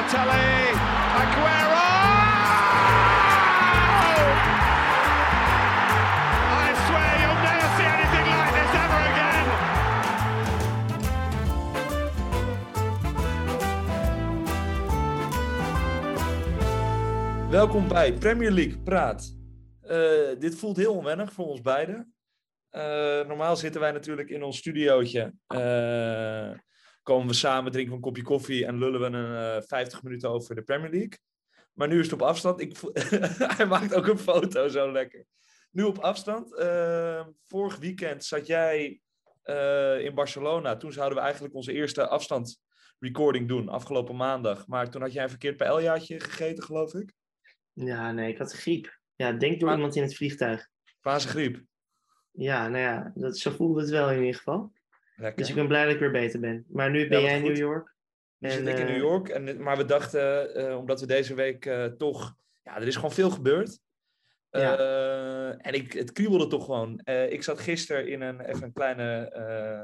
Balotelli, Aguero! I swear you'll never see anything like this ever again. Welkom bij Premier League Praat. Eh, dit voelt heel onwennig voor ons beiden. Eh, normaal zitten wij natuurlijk in ons studiootje. Eh, komen we samen, drinken we een kopje koffie en lullen we een eh 50 minuten over de Premier League. Maar nu is het op afstand. Ik Hij maakt ook een foto zo lekker. Nu op afstand. Eh, vorig weekend zat jij eh, in Barcelona. Toen zouden we eigenlijk onze eerste afstand recording doen, afgelopen maandag. Maar toen had jij een verkeerd paeljaatje gegeten, geloof ik. Ja, nee, ik had griep. Ja, denk door Maar- iemand in het vliegtuig. Fasegriep. Ja, nou ja, dat, zo voelde het wel in ieder geval. Lekker. Dus ik ben blij dat ik weer beter ben. Maar nu ben jij in. New York. Nu En, zit ik in eh, New York, en, maar we dachten, eh, omdat we deze week eh, toch... Ja, er is gewoon veel gebeurd. Ja. Eh, en ik, het kriebelde toch gewoon. Eh, ik zat gisteren in een, even een kleine, eh,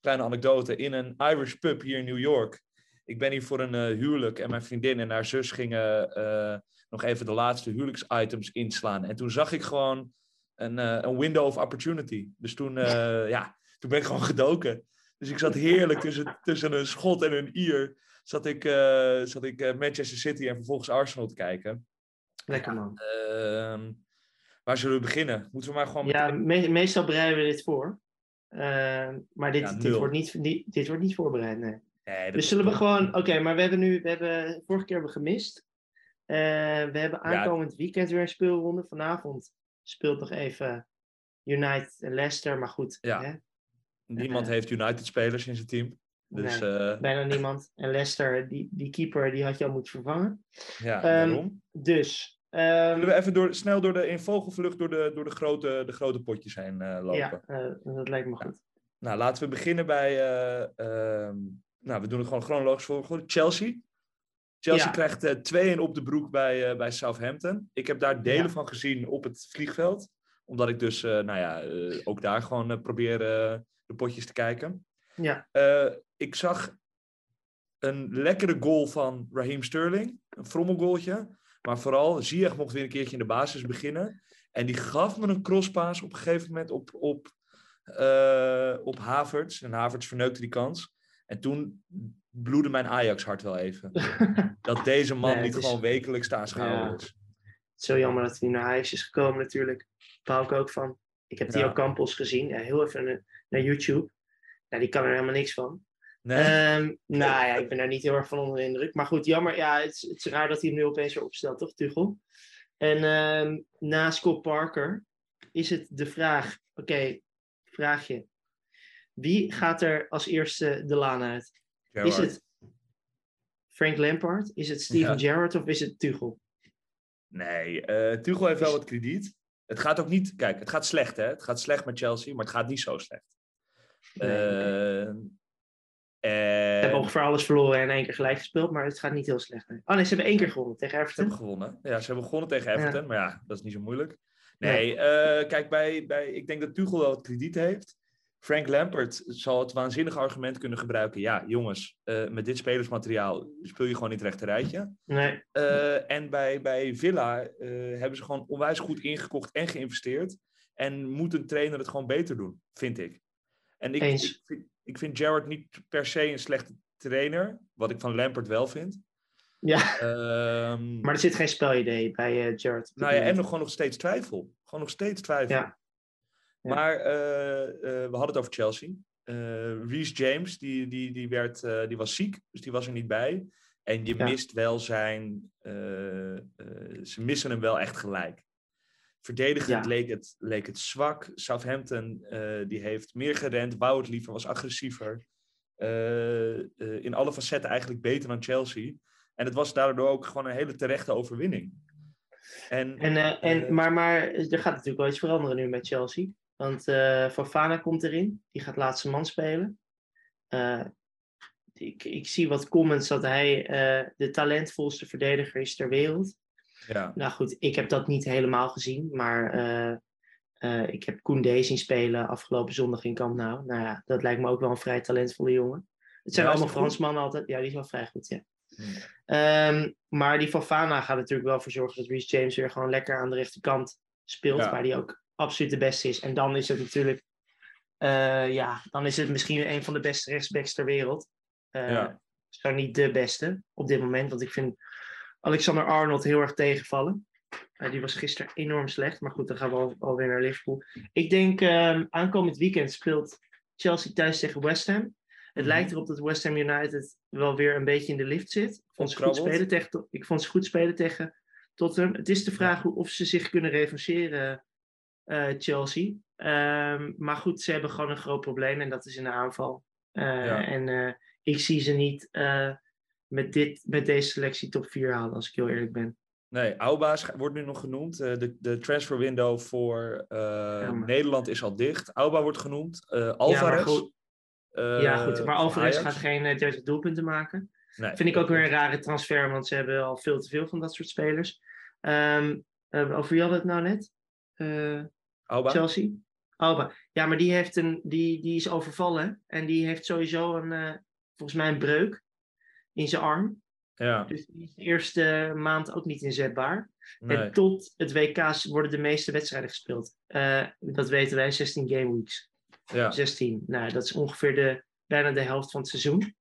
kleine anekdote, in een Irish pub hier in New York. Ik ben hier voor een eh, huwelijk en mijn vriendin en haar zus gingen eh, nog even de laatste huwelijksitems inslaan. En toen zag ik gewoon een, eh, een window of opportunity. Dus toen, eh, ja, toen ben ik gewoon gedoken. Dus ik zat heerlijk tussen, tussen een schot en een ier. Zat ik, eh, zat ik eh, Manchester City en vervolgens Arsenal te kijken. Lekker man. Ehm, waar zullen we beginnen? Moeten we maar gewoon. Ja, meteen- meestal bereiden we dit voor. Eh, maar dit, Ja, dit, wordt niet, dit wordt niet voorbereid, nee. Dus zullen we gewoon... Oké, maar we hebben nu... We hebben, vorige keer hebben we gemist. Eh, we hebben aankomend weekend weer een speelronde. Vanavond speelt nog even United en Leicester. Maar goed, Ja. hè? Niemand eh, heeft United-spelers in zijn team. Dus Nee. eh, bijna niemand. En Leicester, die, die keeper, die had je al moeten vervangen. ja, Ehm, daarom. Dus, ehm, Zullen we even door, snel door de, in vogelvlucht door de, door de, grote, de grote potjes heen eh, lopen? ja, dat lijkt me goed. Nou, laten we beginnen bij. eh, ehm, nou, we doen het gewoon chronologisch volgorde. Chelsea. Chelsea Ja. krijgt eh 2-1 op de broek bij, bij Southampton. Ik heb daar delen Ja. van gezien op het vliegveld. Omdat ik dus, eh, nou ja, eh, ook daar gewoon eh, probeer de potjes te kijken. Ja, ik zag een lekkere goal van Raheem Sterling. Een frommelgoaltje. Maar vooral, Ziyech mocht weer een keertje in de basis beginnen. En die gaf me een crosspaas op een gegeven moment op, op, op Havertz. En Havertz verneukte die kans. En toen bloedde mijn Ajax-hart wel even. Dat deze man Nee, niet is- gewoon wekelijks te aanschouwen Ja. is. Het is zo jammer dat hij naar Ajax is gekomen natuurlijk. Daar hou ik ook van. Ik heb Ja. Theo Campos gezien. Ja, heel even naar, naar YouTube. Nou, die kan er helemaal niks van. Nee? Ehm, nou ja, ik ben daar niet heel erg van onder de indruk. Maar goed, jammer. Ja, het, is- het is raar dat hij hem nu opeens weer opstelt, toch, Tuchel? En ehm, na Scott Parker is het de vraag... Oké, vraagje. Wie gaat er als eerste de laan uit? Is het Frank Lampard? Is het Steven Gerrard of is het Tuchel? Nee, eh Tuchel heeft wel wat krediet. Het gaat ook niet... Kijk, het gaat slecht, hè? Het gaat slecht met Chelsea, maar het gaat niet zo slecht. Nee. Eh, Ze en- hebben ongeveer alles verloren en één keer gelijk gespeeld, maar het gaat niet heel slecht. nee. Oh nee, ze hebben één keer gewonnen tegen Ze Everton. hebben gewonnen. Ja, ze hebben gewonnen tegen Everton, Ja. maar ja, dat is niet zo moeilijk. Nee, eh, kijk, bij, bij, ik denk dat Tuchel wel wat krediet heeft. Frank Lampard zal het waanzinnige argument kunnen gebruiken. Ja, jongens, eh, met dit spelersmateriaal speel je gewoon niet recht rijtje. Nee, Eh, en bij, bij Villa eh, hebben ze gewoon onwijs goed ingekocht en geïnvesteerd. En moet een trainer het gewoon beter doen, vind ik. En ik, Eens. ik, vind, ik vind Gerrard niet per se een slechte trainer, wat ik van Lampard wel vind. ja, Ehm, maar er zit geen spelidee bij dit nou ja, en nog gewoon nog steeds twijfel. Gewoon nog steeds twijfel. Ja. Maar eh, eh, we hadden het over Chelsea. Eh Reece James, die, die, die, werd, die was ziek, dus die was er niet bij. En je Ja. mist wel zijn... ze missen hem wel echt gelijk. Verdedigend Ja. leek, het, leek het zwak. Southampton die heeft meer gerend, wou het liever, was agressiever. In alle facetten eigenlijk beter dan Chelsea. En het was daardoor ook gewoon een hele terechte overwinning. En, En, en, maar, maar er gaat natuurlijk wel iets veranderen nu met Chelsea. Want Fofana komt erin. Die gaat laatste man spelen. Eh, ik, ik zie wat comments dat hij eh, de talentvolste verdediger is ter wereld. ja. Nou goed, ik heb dat niet helemaal gezien. Maar ik heb Koundé zien spelen afgelopen zondag in Camp Nou. Nou ja, dat lijkt me ook wel een vrij talentvolle jongen. Het zijn Ja, allemaal? Fransmannen altijd. Ja, die is wel vrij goed, ja. Ehm, maar die Fofana gaat natuurlijk wel voor zorgen dat Reece James weer gewoon lekker aan de rechterkant speelt, Ja. waar die ook absoluut de beste is. En dan is het natuurlijk, eh, ja, dan is het misschien een van de beste rechtsbacks ter wereld. Ja. Zo niet de beste op dit moment, want ik vind Alexander Arnold heel erg tegenvallen. Eh, die was gisteren enorm slecht, maar goed, dan gaan we al, alweer naar Liverpool. Ik denk ehm, aankomend weekend speelt Chelsea thuis tegen West Ham. Het Mhm. lijkt erop dat West Ham United wel weer een beetje in de lift zit. Ik vond ze goed spelen tegen, ik vond ze goed spelen tegen Tottenham. Het is de vraag hoe, of ze zich kunnen revancheren, Chelsea. Ehm, maar goed, ze hebben gewoon een groot probleem en dat is in de aanval. Eh, Ja. En eh, ik zie ze niet eh, met, dit, met deze selectie top 4 halen, als ik heel eerlijk ben. Nee, Auba is- wordt nu nog genoemd. Eh, de, de transfer window voor eh, Nederland is al dicht. Auba wordt genoemd. Eh Ja, maar Alvarez. goed, eh, ja, goed. Maar Alvarez gaat geen eh, 30 doelpunten maken. Nee, Vind ik ook weer een rare transfer, want ze hebben al veel te veel van dat soort spelers. Ehm, eh, over wie hadden het nou net? Auba? Chelsea? Alba. Ja, maar die, heeft een, die, die is overvallen. En die heeft sowieso een, eh, volgens mij een breuk in zijn arm. Ja, Dus die is de eerste maand ook niet inzetbaar. nee. En tot het WK worden de meeste wedstrijden gespeeld. Eh, dat weten wij, 16 game weeks. ja. 16. Nou, dat is ongeveer de, bijna de helft van het seizoen.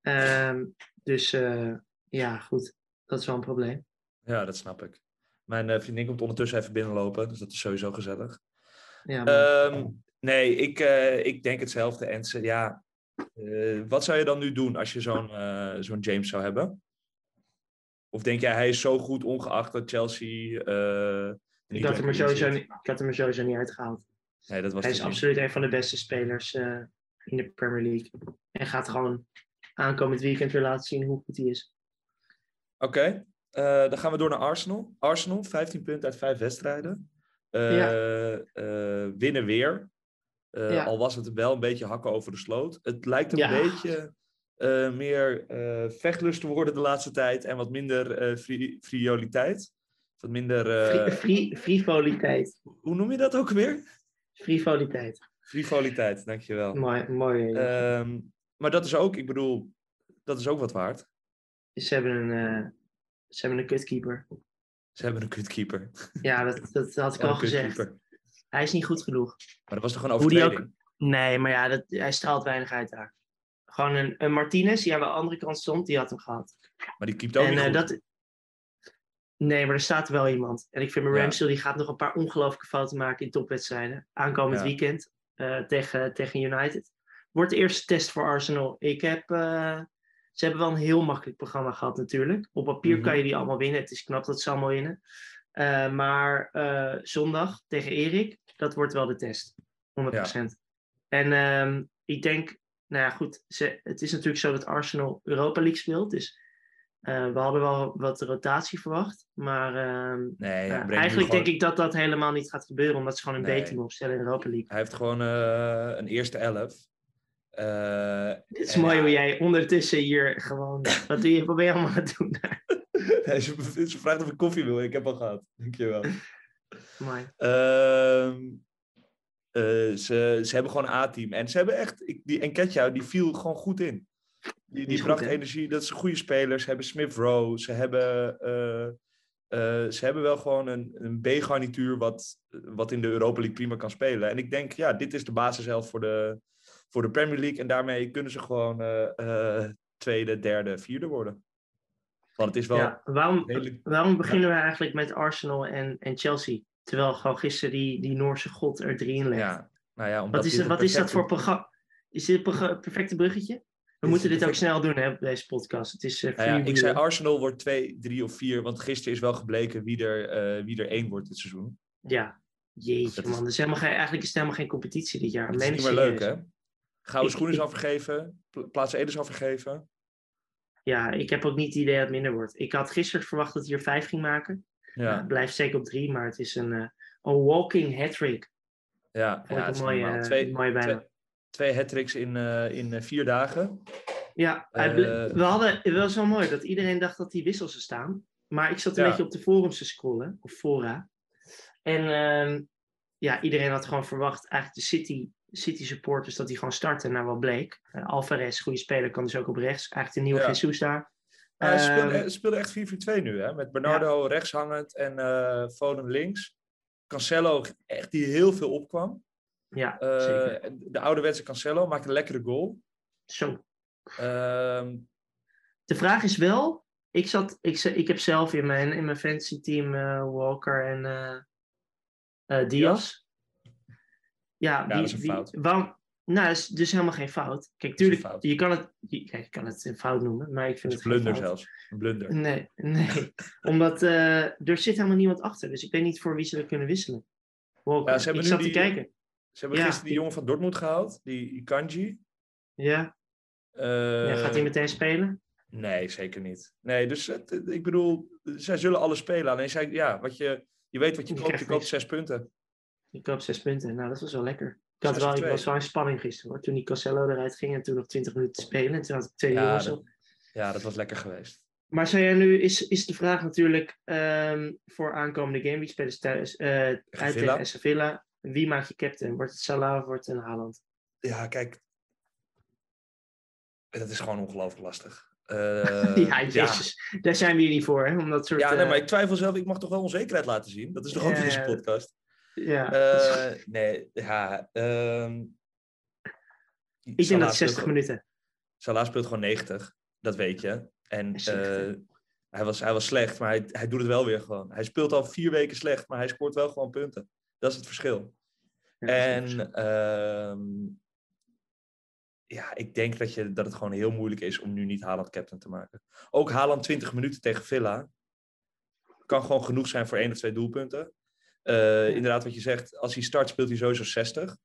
Ehm, dus eh, ja, goed. Dat is wel een probleem. ja, dat snap ik. Mijn eh, vriendin komt ondertussen even binnenlopen, dus dat is sowieso gezellig. Ja, Ehm, nee, ik, eh, ik denk hetzelfde. En ze, ja, eh, wat zou je dan nu doen als je zo'n zo'n James zou hebben? Of denk jij, hij is zo goed ongeacht dat Chelsea. ik, had hem er sowieso niet, ik had hem sowieso niet uitgehaald. Nee, dat was Hij is absoluut een van de beste spelers in de Premier League. En gaat gewoon aankomend weekend weer laten zien hoe goed hij is. Oké, eh, dan gaan we door naar Arsenal. Arsenal, 15 punten uit 5 wedstrijden. Eh, eh, winnen weer. Ja. Al was het wel een beetje hakken over de sloot. Het lijkt een Ja. beetje meer vechtlust te worden de laatste tijd. En wat minder fri- frioliteit. Wat minder... Fri- fri- frivoliteit. hoe noem je dat ook weer? Frivoliteit. Frivoliteit, dankjewel. Mooi. mooi eh. Ehm, maar dat is ook, ik bedoel, dat is ook wat waard. ze, hebben een, ze hebben een kutkeeper. Ze hebben een kutkeeper. Ja, dat, dat had ik al gezegd. Hij is niet goed genoeg. Maar dat was toch een Hoe die ook- overtreding? Nee, maar ja, dat, hij straalt weinig uit daar. Gewoon een, een Martinez, die aan de andere kant stond, die had hem gehad. Maar die keept ook en niet eh, goed. dat. Nee, maar er staat wel iemand. En ik vind mijn Ja. Ramsdale, die gaat nog een paar ongelooflijke fouten maken in topwedstrijden. Aankomend Ja. weekend eh, tegen, tegen United. Wordt de eerste test voor Arsenal. Ik heb, eh, ze hebben wel een heel makkelijk programma gehad natuurlijk. Op papier Mhm. kan je die allemaal winnen. Het is knap dat ze allemaal winnen. Eh, maar eh, zondag tegen Erik, dat wordt wel de test. 100%. En ehm, ik denk, nou ja, goed. Ze, het is natuurlijk zo dat Arsenal Europa League speelt. Dus eh, we hadden wel wat rotatie verwacht. Maar ehm, Nee, ja, eigenlijk gewoon- denk ik dat dat helemaal niet gaat gebeuren. Omdat ze gewoon een Nee. B-team opstellen in Europa League. Hij heeft gewoon een eerste elf. Eh, Het is en mooi hoe jij ondertussen hier gewoon... Wat, doe je, je allemaal het doen nee, ze, ze vraagt of ik koffie wil. Ik heb al gehad. Dankjewel. Mooi. Eh, ze, ze hebben gewoon een A-team. En ze hebben echt... Ik, die Enketja, die viel gewoon goed in. Die, die goed, bracht energie. Dat zijn goede spelers. Ze hebben Smith Rowe. Ze hebben... eh, ze hebben wel gewoon een, een B-garnituur wat, wat in de Europa League prima kan spelen. En ik denk, ja, dit is de basis zelf voor de, voor de Premier League. En daarmee kunnen ze gewoon eh, eh, tweede, derde, vierde worden. Want het is wel Ja, waarom, redelijk... waarom beginnen we eigenlijk met Arsenal en, en Chelsea? Terwijl gewoon gisteren die, die Noorse god er drie in legt. Ja, nou ja, omdat wat is, het, een wat is dat voor programma? Is dit een perfecte bruggetje? We is moeten dit ook snel doen hè, op deze podcast. Het is eh Nou ja, ik zei. Arsenal wordt twee, drie of vier, want gisteren is wel gebleken wie er, wie er één wordt dit seizoen. Ja, jeetje Dat is- man. Er is helemaal geen, eigenlijk is het helemaal geen competitie dit jaar. Dat is niet meer leuk, hè? Gouden schoenen is pla- plaats 1 is afgegeven. Ja, ik heb ook niet het idee dat het minder wordt. Ik had gisteren verwacht dat hij er vijf ging maken. Ja. Het blijft zeker op drie, maar het is een, eh, een walking hat-trick. ja, ja een mooie, eh, Twee, mooie bijnaam. twee, twee hat-tricks in, eh, in eh, vier dagen. Ja, Eh, we hadden, het was wel mooi dat iedereen dacht dat die wissels er staan. Maar ik zat een Ja. beetje op de forums te scrollen, of fora. En ehm, ja, iedereen had gewoon verwacht, eigenlijk de City, City supporters, dat die gewoon starten. Nou, wat bleek. Eh, Alvarez, goede speler, kan dus ook op rechts. Eigenlijk de nieuwe Ja. Jesus daar. Hij speelde, Ehm, speelde echt 4-4-2 nu, hè? Met Bernardo rechtshangend en eh Foden links. Cancelo, echt die heel veel opkwam. ja, Eh, zeker. de ouderwetse Cancelo maakte een lekkere goal. Zo. Ehm, De vraag is wel, ik, zat, ik, ik heb zelf in mijn, in mijn fantasy team eh, Walker en eh eh, Diaz. Ja, dat is een fout. Waarom, nou, dat is dus helemaal geen fout. Kijk, tuurlijk, je kan het, je, kijk, je kan het een fout noemen, maar ik vind het een blunder fout. zelfs. Een blunder. Nee, nee. Omdat eh, er zit helemaal niemand achter. Dus ik weet niet voor wie ze kunnen wisselen. Walker. Ja, ze hebben ik nu zat die- te kijken. Ze hebben Ja, gisteren die die- jongen van Dortmund gehaald, die Ikanji. Ja. Eh, ja, gaat hij meteen spelen? Nee, zeker niet. Nee, dus het- ik bedoel, zij zullen alles spelen. Alleen zij, ja, wat je, je weet wat je koopt, je koopt zes punten. Ik koop zes punten. Nou, dat was wel lekker. Ik, had wel, ik was wel in spanning gisteren hoor. Toen die Cancelo eruit ging en toen nog 20 minuten te spelen. En toen had ik twee Ja, jongens op. Ja, dat was lekker geweest. Maar zou jij nu, is, is de vraag natuurlijk ehm, voor aankomende game ze thuis eh uit tegen Aston Villa. Wie maak je captain? Wordt het Salah of wordt het een Haaland? Ja, kijk. Dat is gewoon ongelooflijk lastig. Eh, ja, jezus. Daar zijn we hier niet voor, hè? Om dat soort... Ja, nee, eh, maar ik twijfel zelf. Ik mag toch wel onzekerheid laten zien? Dat is toch ook deze podcast? Ja, Eh, nee, ja. ehm ik denk dat 60 speelt, minuten. Salah speelt gewoon 90. Dat weet je. En eh, hij, was, hij was slecht, maar hij, hij doet het wel weer gewoon. Hij speelt al vier weken slecht, maar hij scoort wel gewoon punten. Dat is het verschil. Ja, En verschil. ehm, ja, ik denk dat, je, dat het gewoon heel moeilijk is om nu niet Haaland captain te maken. Ook Haaland 20 minuten tegen Villa kan gewoon genoeg zijn voor één of twee doelpunten. Eh, Inderdaad, wat je zegt, als hij start speelt hij sowieso 60.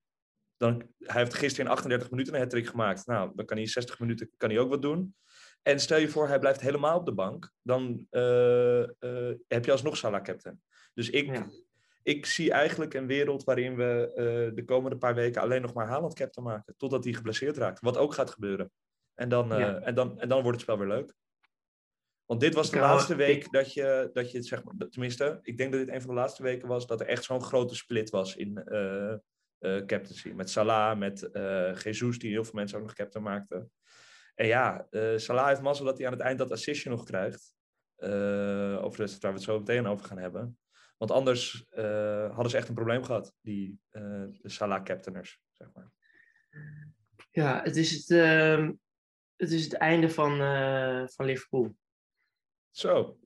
Dan, hij heeft gisteren in 38 minuten een hat gemaakt. Nou, dan kan hij in 60 minuten kan hij ook wat doen. En stel je voor, hij blijft helemaal op de bank. Dan eh, eh, heb je alsnog Salah captain. Dus ik, Ja. ik zie eigenlijk een wereld waarin we de komende paar weken alleen nog maar Haaland captain maken. Totdat hij geblesseerd raakt. Wat ook gaat gebeuren. En dan, Ja. en dan, en dan wordt het spel weer leuk. Want dit was de hou- laatste week ik- dat je, dat je het zeg maar, tenminste, ik denk dat dit een van de laatste weken was dat er echt zo'n grote split was in eh, captaincy. Met Salah, met eh Jesus, die heel veel mensen ook nog captain maakten. En ja, Salah heeft mazzel dat hij aan het eind dat assistje nog krijgt. Over de waar we het zo meteen over gaan hebben. Want anders hadden ze echt een probleem gehad, die de Salah-captainers, zeg maar. Ja, het is het, ehm, het, is het einde van, van Liverpool. Zo,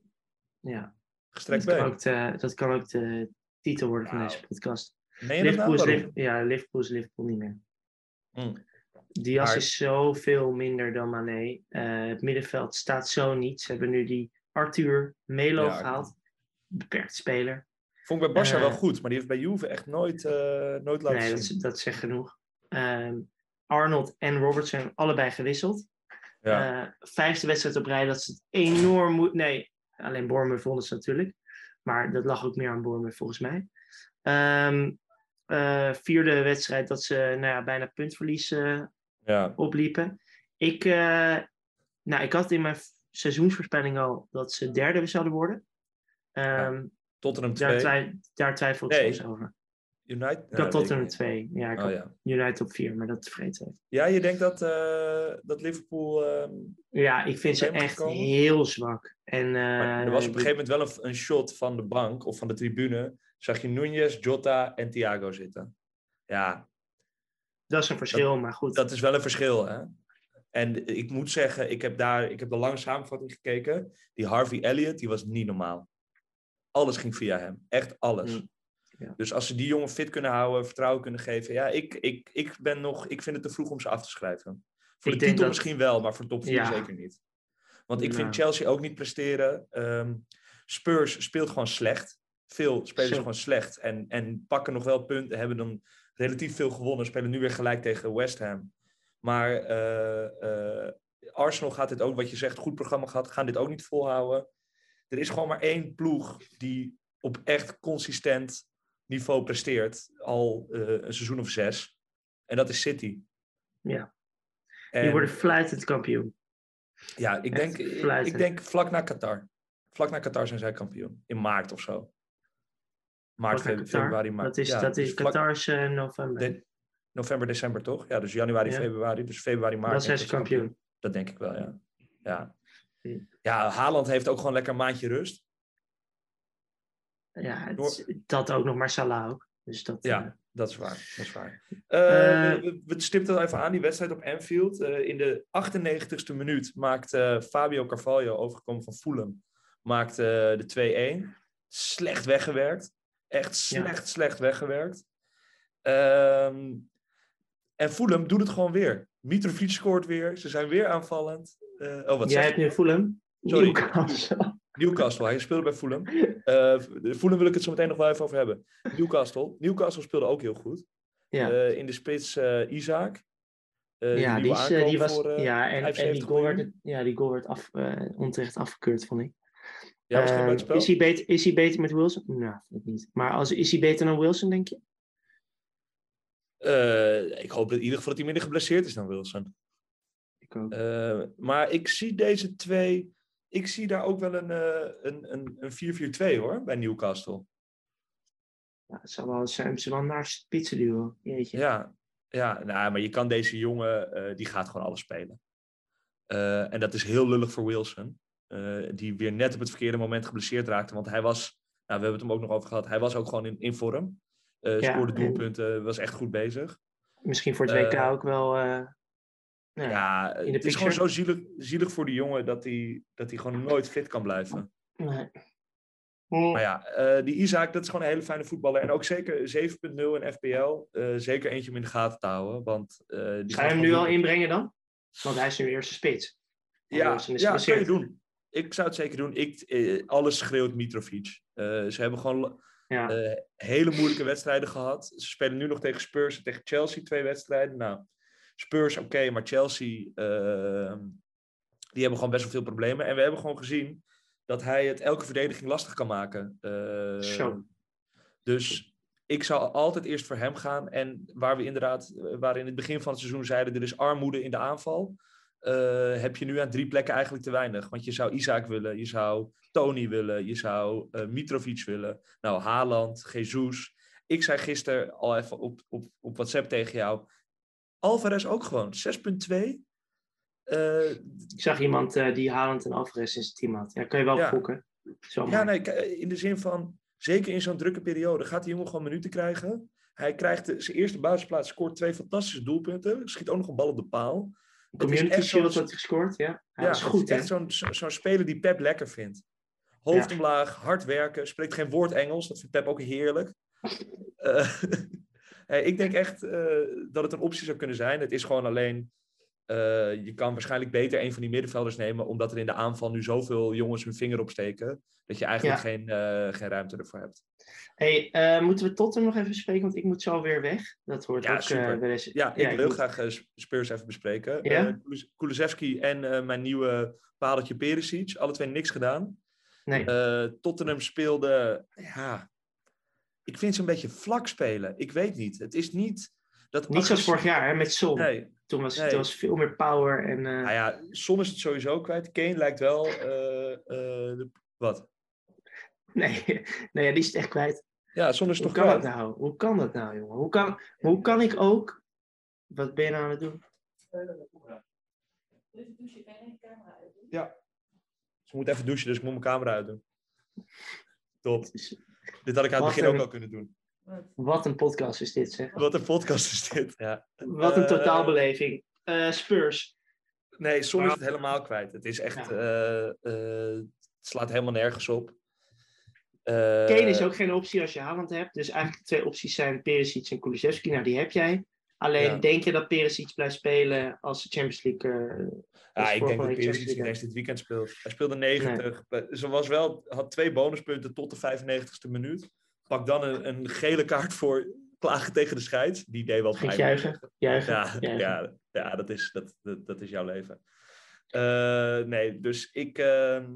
Ja, gestrekt dat kan, ook de, dat kan ook de titel worden van deze podcast. Dat nou? Liverpool is, Waarom? Liv- ja, Liverpool is Liverpool niet meer. Mm. Diaz Maar- is zoveel minder dan Mané. Eh, het middenveld staat zo niet. Ze hebben nu die Arthur Melo Ja, gehaald. Beperkt speler. Vond ik bij Barça Eh, wel goed, maar die heeft bij Juve echt nooit, eh, nooit laten Nee, dat, zien. is- dat zegt genoeg. Ehm, Arnold en Robert zijn allebei gewisseld. Ja. Eh, vijfde wedstrijd op rij dat ze het enorm moet. Nee, alleen Bournemouth vonden ze natuurlijk. Maar dat lag ook meer aan Bournemouth volgens mij. Ehm, eh, vierde wedstrijd dat ze nou ja, bijna puntverlies ja. opliepen. Ik, eh, nou, ik had in mijn seizoensvoorspelling al dat ze derde zouden worden. Ehm, Tottenham daar, 2. twij- daar twijfel ik Nee. over. United? Ik had Tottenham twee. 2. Ja, ik Oh, had ja. United op 4, maar dat vergeten heeft. ja, je denkt dat, eh, dat Liverpool... ehm, Ja, ik vind ze echt gekomen? heel zwak. En, maar eh, er was op een gegeven moment wel een, een shot van de bank of van de tribune. Zag je Nunez, Jota en Thiago zitten. Ja, dat is een verschil, maar goed. dat is wel een verschil, hè? En ik moet zeggen, ik heb daar, ik heb de lange samenvatting gekeken. Die Harvey Elliott, die was niet normaal. Alles ging via hem. Echt alles. Mm, ja. Dus als ze die jongen fit kunnen houden, vertrouwen kunnen geven. Ja, ik, ik, ik ben nog, ik vind het te vroeg om ze af te schrijven. Voor Ik de titel dat- misschien wel, maar voor top 4 Ja. zeker niet. Want ik Nou. vind Chelsea ook niet presteren. Ehm, Spurs speelt gewoon slecht. Veel spelers Zo. gewoon slecht. En, en pakken nog wel punten. Hebben dan relatief veel gewonnen. Spelen nu weer gelijk tegen West Ham. Maar eh, eh, Arsenal gaat dit ook, wat je zegt, goed programma gehad. Gaan dit ook niet volhouden. Er is gewoon maar één ploeg die op echt consistent niveau presteert. Al eh, een seizoen of zes. En dat is City. Ja. En- Die worden fluitend kampioen. ja, ik Echt denk, ik denk vlak na Qatar. Vlak na Qatar zijn zij kampioen. In maart of zo. Maart, februari, maart. Dat is, Ja, dat dus is vlak- Qatar's eh, november. de- november, december toch? Ja, dus januari, Ja. februari. Dus februari, maart. Dan zijn ze ik kampioen. Dat denk ik wel, ja. ja. Ja, Haaland heeft ook gewoon lekker een maandje rust. Ja, het dat ook nog maar Salah ook. Dus dat, Ja, eh, dat is waar. Dat is waar. Eh, Eh, we, we stipten even aan, die wedstrijd op Anfield. In de 98ste minuut maakt Fabio Carvalho, overgekomen van Fulham, maakt de 2-1. Slecht weggewerkt. Echt Ja. slecht, slecht weggewerkt. Ehm, en Fulham doet het gewoon weer. Mitrovic scoort weer. Ze zijn weer aanvallend. Oh, wat jij hebt nu Fulham. Sorry. Newcastle. Newcastle, hij speelde bij Fulham. Eh Fulham wil ik het zo meteen nog wel even over hebben. Newcastle. Newcastle speelde ook heel goed. Ja, Eh, in de spits eh Isaac. Ja, die die, is, was, voor, ja, en, en die 75 goal werd, ja, die goal werd af, onterecht afgekeurd, vond ik. Ja, was geen buitenspel? is, hij beter, is hij beter met Wilson? Nou, ik niet. Maar als, is hij beter dan Wilson, denk je? Ik hoop dat in ieder geval dat hij minder geblesseerd is dan Wilson. Ik ook. Maar ik zie deze twee... Ik zie daar ook wel een, eh, een, een, een 4-4-2 hoor, bij Newcastle. Ja, het zou wel zijn, ze wel naar spitsen duwen. Jeetje. Ja, ja nou, maar je kan deze jongen, eh, die gaat gewoon alles spelen. Eh, en dat is heel lullig voor Wilson. die weer net op het verkeerde moment geblesseerd raakte. Want hij was, nou, we hebben het hem ook nog over gehad, hij was ook gewoon in, in vorm. Ja, scoorde en- doelpunten, was echt goed bezig. Misschien voor het WK ook wel. Eh, nou ja. De het is gewoon zo zielig, zielig voor die jongen dat hij, dat hij gewoon nooit fit kan blijven. Nee. Maar ja, eh, die Isaac, dat is gewoon een hele fijne voetballer. En ook zeker 7.0 in FPL. eh, zeker eentje om in de gaten te houden. Want, eh, die Ga je hem nu al doen. inbrengen dan? Want hij is nu eerste spits. Ja, ja dat kan je doen. Ik zou het zeker doen. Ik, eh, alles schreeuwt Mitrovic. Eh, ze hebben gewoon Ja. eh, hele moeilijke wedstrijden gehad. Ze spelen nu nog tegen Spurs en tegen Chelsea twee wedstrijden. Nou, Spurs oké, maar Chelsea, eh, die hebben gewoon best wel veel problemen. En we hebben gewoon gezien dat hij het elke verdediging lastig kan maken. Zo. Dus ik zou altijd eerst voor hem gaan. En waar we inderdaad, waar in het begin van het seizoen zeiden, er is armoede in de aanval. eh, heb je nu aan drie plekken eigenlijk te weinig. Want je zou Isaac willen, je zou Tony willen, je zou eh, Mitrovic willen. Nou, Haaland, Jesus. Ik zei gisteren al even op, op, op WhatsApp tegen jou. Alvarez ook gewoon, 6.2. Eh, Ik zag iemand eh, die Haaland en Alvarez in zijn team had. Ja, kan je wel Ja. gokken. Ja, nee, in de zin van, zeker in zo'n drukke periode, gaat die jongen gewoon minuten krijgen. Hij krijgt de- zijn eerste basisplaats, scoort twee fantastische doelpunten, schiet ook nog een bal op de paal. Community Shield had hij gescoord, ja. Ja, dat is goed, hè? echt zo'n zo- zo'n speler die Pep lekker vindt. Hoofd Ja. omlaag, hard werken, spreekt geen woord Engels, dat vindt Pep ook heerlijk. Eh, hey, ik denk echt eh, dat het een optie zou kunnen zijn. Het is gewoon alleen, eh, je kan waarschijnlijk beter een van die middenvelders nemen, omdat er in de aanval nu zoveel jongens hun vinger opsteken, dat je eigenlijk Ja. geen, eh, geen ruimte ervoor hebt. Hey, eh, moeten we Tottenham nog even spreken? Want ik moet zo weer weg. Dat hoort Ja, ook super. eh, eens. Ja, ik wil moet- graag eh, Spurs even bespreken. Ja? Eh, Kulusevski en eh, mijn nieuwe padeltje Perisic, alle twee niks gedaan. Nee, Eh, Tottenham speelde, ja, ik vind ze een beetje vlak spelen. Ik weet niet. Het is niet dat niet zoals vorig jaar hè, met Son. Nee, Toen was nee. was veel meer power. En, eh, nou ja, Son is het sowieso kwijt. Kane lijkt wel, eh, eh, de- wat? nee, nee, die is het echt kwijt. Ja, Son is Hoe toch kan dat nou? Hoe kan dat nou, jongen? Hoe kan, hoe kan ik ook... Wat ben je nou aan het doen? Ja. Ze moet even douchen, dus ik moet mijn camera uitdoen. Top. Dit had ik aan het Wat begin ook al kunnen doen. Wat een podcast is dit, zeg. Wat een podcast is dit. Ja. Wat een Eh, totaalbeleving. Eh, Spurs. Nee, Son is Maar- het helemaal kwijt. Het is echt, Ja. eh, eh, het slaat helemaal nergens op. Eh, Kane is ook geen optie als je Haaland hebt. Dus eigenlijk de twee opties zijn Perisic en Kulusevski. Nou, die heb jij. Alleen Ja. denk je dat Perisic blijft spelen als de Champions League... eh, Ja, ik denk dat Perisic Champions niet League eens dit weekend speelt. Hij speelde 90. Ze was wel, had twee bonuspunten tot de 95ste minuut. Pak dan een, een gele kaart voor klagen tegen de scheids. Die deed wel pijn. juichen? Juichen? Ja, juichen. ja, ja dat, is, dat, dat, dat is jouw leven. Eh, nee, dus ik, ehm,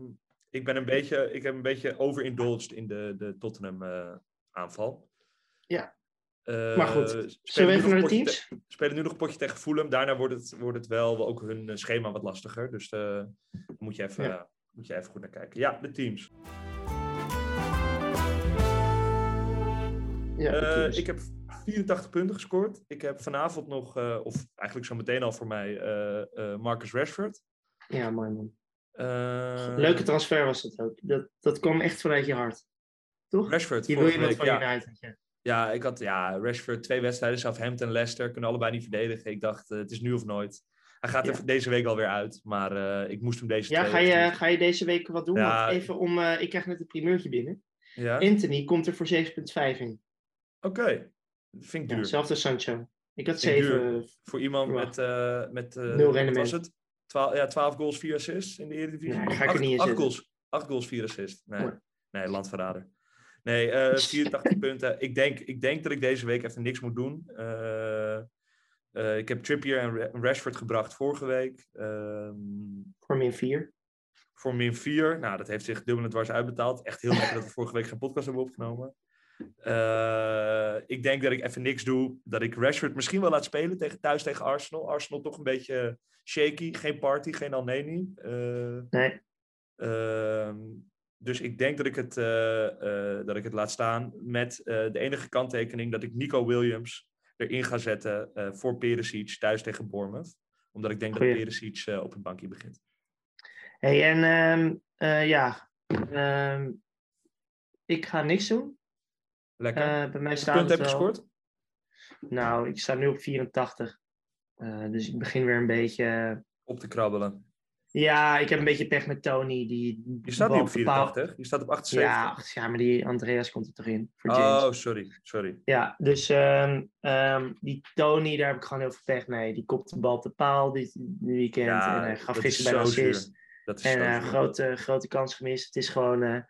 ik ben een beetje, ik heb een beetje overindulged in de, de Tottenham eh, aanval. Ja. Eh, Maar goed, spelen Zullen we even naar de teams? te- spelen nu nog een potje tegen Fulham. Daarna wordt het, wordt het wel ook hun eh, schema wat lastiger. Dus eh, daar moet je, even, Ja. moet je even goed naar kijken. Ja, de teams. Ja, de teams. ik heb 84 punten gescoord. Ik heb vanavond nog, of eigenlijk zo meteen al voor mij, Marcus Rashford. Ja, mooi man. Leuke transfer was dat ook. Dat, dat kwam echt vanuit je hart. Toch? Rashford. Je wil iemand week, van ja. United. Ja. Ja, ik had ja, Rashford twee wedstrijden, Southampton, Leicester, kunnen allebei niet verdedigen. Ik dacht, eh, het is nu of nooit. Hij gaat Ja. er deze week alweer uit, maar eh, ik moest hem deze Ja, twee ga je, ga je deze week wat doen? Ja. Even om, eh, ik krijg net een primeurtje binnen. Ja? Anthony komt er voor 7,5 in. Oké, dat vind ik duur. zelfde Sancho. Ik had Vind ik 7. Voor iemand met, met Nul rendement. was het? 12, ja, 12 goals, 4 assists in de Eredivisie. Nee, ga ik er niet in acht goals, 8 goals, 4 assists. Nee. nee landverrader. Nee, eh 84 punten. Ik denk, ik denk dat ik deze week even niks moet doen. Eh, eh, ik heb Trippier en Ra- Rashford gebracht vorige week. Ehm, Voor min 4. voor min 4. Nou, dat heeft zich dubbel en dwars uitbetaald. Echt heel lekker dat we vorige week geen podcast hebben opgenomen. Ik denk dat ik even niks doe. Dat ik Rashford misschien wel laat spelen tegen, thuis tegen Arsenal. Arsenal toch een beetje shaky. Geen party, geen Alneni. Nee. ehm, dus ik denk dat ik het, eh, eh, dat ik het laat staan. Met eh, de enige kanttekening dat ik Nico Williams erin ga zetten voor Perisic thuis tegen Bournemouth. Omdat ik denk Goeie. dat Perisic op het bankje begint. Hey, en ehm, eh, ja. ehm, ik ga niks doen. Lekker. Bij mij staat punten het heb je gescoord? Nou, ik sta nu op 84. Eh, dus ik begin weer een beetje... Op te krabbelen. Ja, ik heb een beetje pech met Tony. Die Je staat niet op bepaalt- 84, je staat op 78. Ja, ja, maar die Andreas komt er toch in. Voor James. oh, sorry, sorry. Ja, dus ehm, ehm, die Tony, daar heb ik gewoon heel veel pech mee. Die kopt de bal de paal dit, weekend. Ja, en hij gaf dat gisteren bij zuur. assist. Dat is En eh, grote, grote kans gemist. Het is gewoon... eh,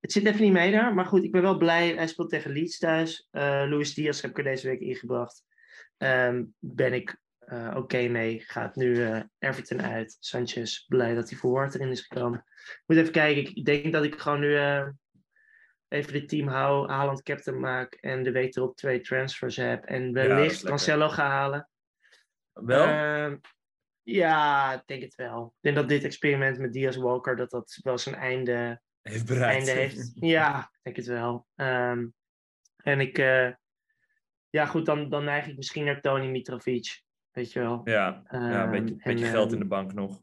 het zit even niet mee daar. Maar goed, ik ben wel blij. Hij speelt tegen Leeds thuis. Eh Luis Diaz heb ik er deze week ingebracht. Ehm, ben ik eh, oké mee. Gaat nu eh, Everton uit. Sanchez, blij dat hij voor Ward erin is gekomen. Ik moet even kijken. Ik denk dat ik gewoon nu eh, even dit team hou. Haaland captain maak. En de week erop twee transfers heb. En wellicht lekker. Cancelo ga halen. Wel? Ehm, ja, ik denk het wel. Ik denk dat dit experiment met Diaz Walker, dat dat wel zijn einde, heeft bereikt. einde heeft. Ja, ik denk het wel. Ehm, en ik, ja goed, dan, dan neig ik misschien naar Tony Mitrovic. Weet je wel. Ja, ja een beetje, Ehm, beetje geld ehm, in de bank nog.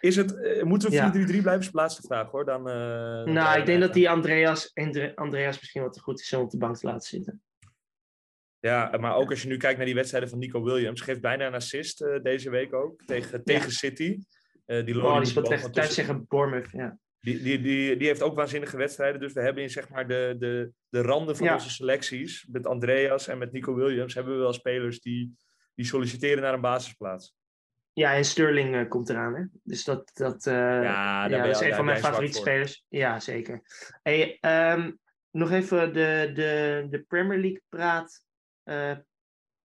Is het, eh, moeten we Ja. 4-3-3 blijven? Is de laatste vraag hoor. Dan, eh, Nou, ik denk dat die Andreas, Andre- Andreas misschien wat te goed is om op de bank te laten zitten. Ja, maar ook als je nu kijkt naar die wedstrijden van Nico Williams. Geeft bijna een assist eh, deze week ook. Tegen, tegen City. Die, Oh, die speelt echt thuis tegen Bournemouth. Ja. Die, die, die, die heeft ook waanzinnige wedstrijden. Dus we hebben in zeg maar de, de, de randen van Ja. onze selecties. Met Andreas en met Nico Williams hebben we wel spelers die, die solliciteren naar een basisplaats. ja, en Sterling eh, komt eraan. Hè? Dus dat, dat, eh, Ja, dat is een van mijn favoriete spelers. Ja, zeker. Hey, ehm, nog even de, de, de Premier League praat eh,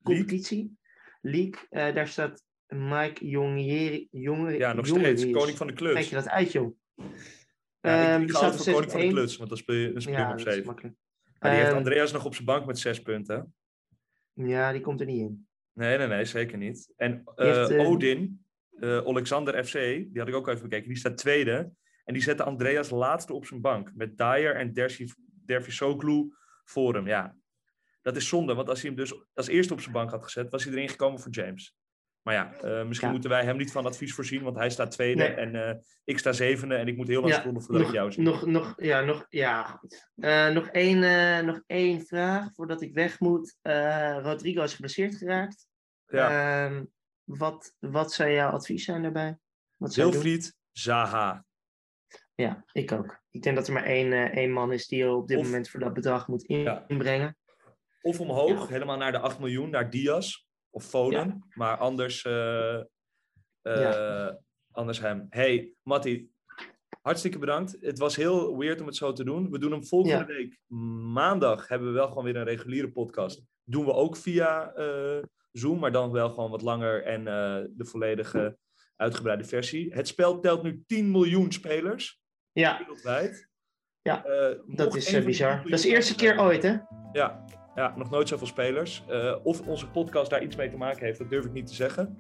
competitie. League. Daar staat Mike Jongeri. Jonge, Ja, nog steeds. Koning van de kluts. je dat uit? Ja, Ehm, ik, ga altijd voor op koning van de 6-1. kluts. Want dan speel je, dan speel Ja, op dat is 7. makkelijk. Maar die heeft Ehm, Andreas nog op zijn bank met 6 punten. Ja, die komt er niet in. Nee, nee, nee, zeker niet. En heeft, eh, eh, Odin, eh Alexander FC, die had ik ook even bekeken. Die staat tweede. En die zette Andreas laatste op zijn bank. Met Dyer en Dervisoglu voor hem. Ja, dat is zonde. Want als hij hem dus als eerste op zijn bank had gezet, was hij erin gekomen voor James. Maar ja, misschien Ja. moeten wij hem niet van advies voorzien. Want hij staat tweede Nee. en ik sta zevende. En ik moet heel lang Ja, scrollen voordat ik jou zie. nog, nog, ja, nog, ja, goed. Nog, één, nog één vraag voordat ik weg moet. Rodrigo is geblesseerd geraakt. Ja. Ehm, wat, wat zou jouw advies zijn daarbij? Wat? Wilfried Zaha. Ja, ik ook. Ik denk dat er maar één, eh, één man is die je op dit Of- moment voor dat bedrag moet Ja. inbrengen. Of omhoog, Ja. helemaal naar de 8 miljoen, naar Diaz of Foden. Maar anders, eh, eh, anders hem. Hey, Matti, hartstikke bedankt. Het was heel weird om het zo te doen. We doen hem volgende week. Maandag hebben we wel gewoon weer een reguliere podcast. Doen we ook via Zoom, maar dan wel gewoon wat langer en eh, de volledige uitgebreide versie. Het spel telt nu 10 miljoen spelers Ja, wereldwijd. Ja, Eh, dat is eh, van die 10 bizar. Dat is de eerste keer ooit, hè? ja, ja, nog nooit zoveel spelers. Of onze podcast daar iets mee te maken heeft, dat durf ik niet te zeggen.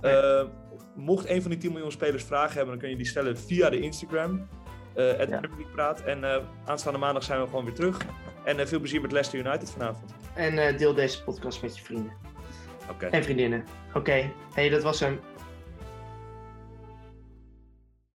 Nee. Mocht een van die 10 miljoen spelers vragen hebben, dan kun je die stellen via de Instagram. het Ja. Premier League Praat. En aanstaande maandag zijn we gewoon weer terug. En veel plezier met Leicester United vanavond. En deel deze podcast met je vrienden En vriendinnen. Oké, hey, dat was hem.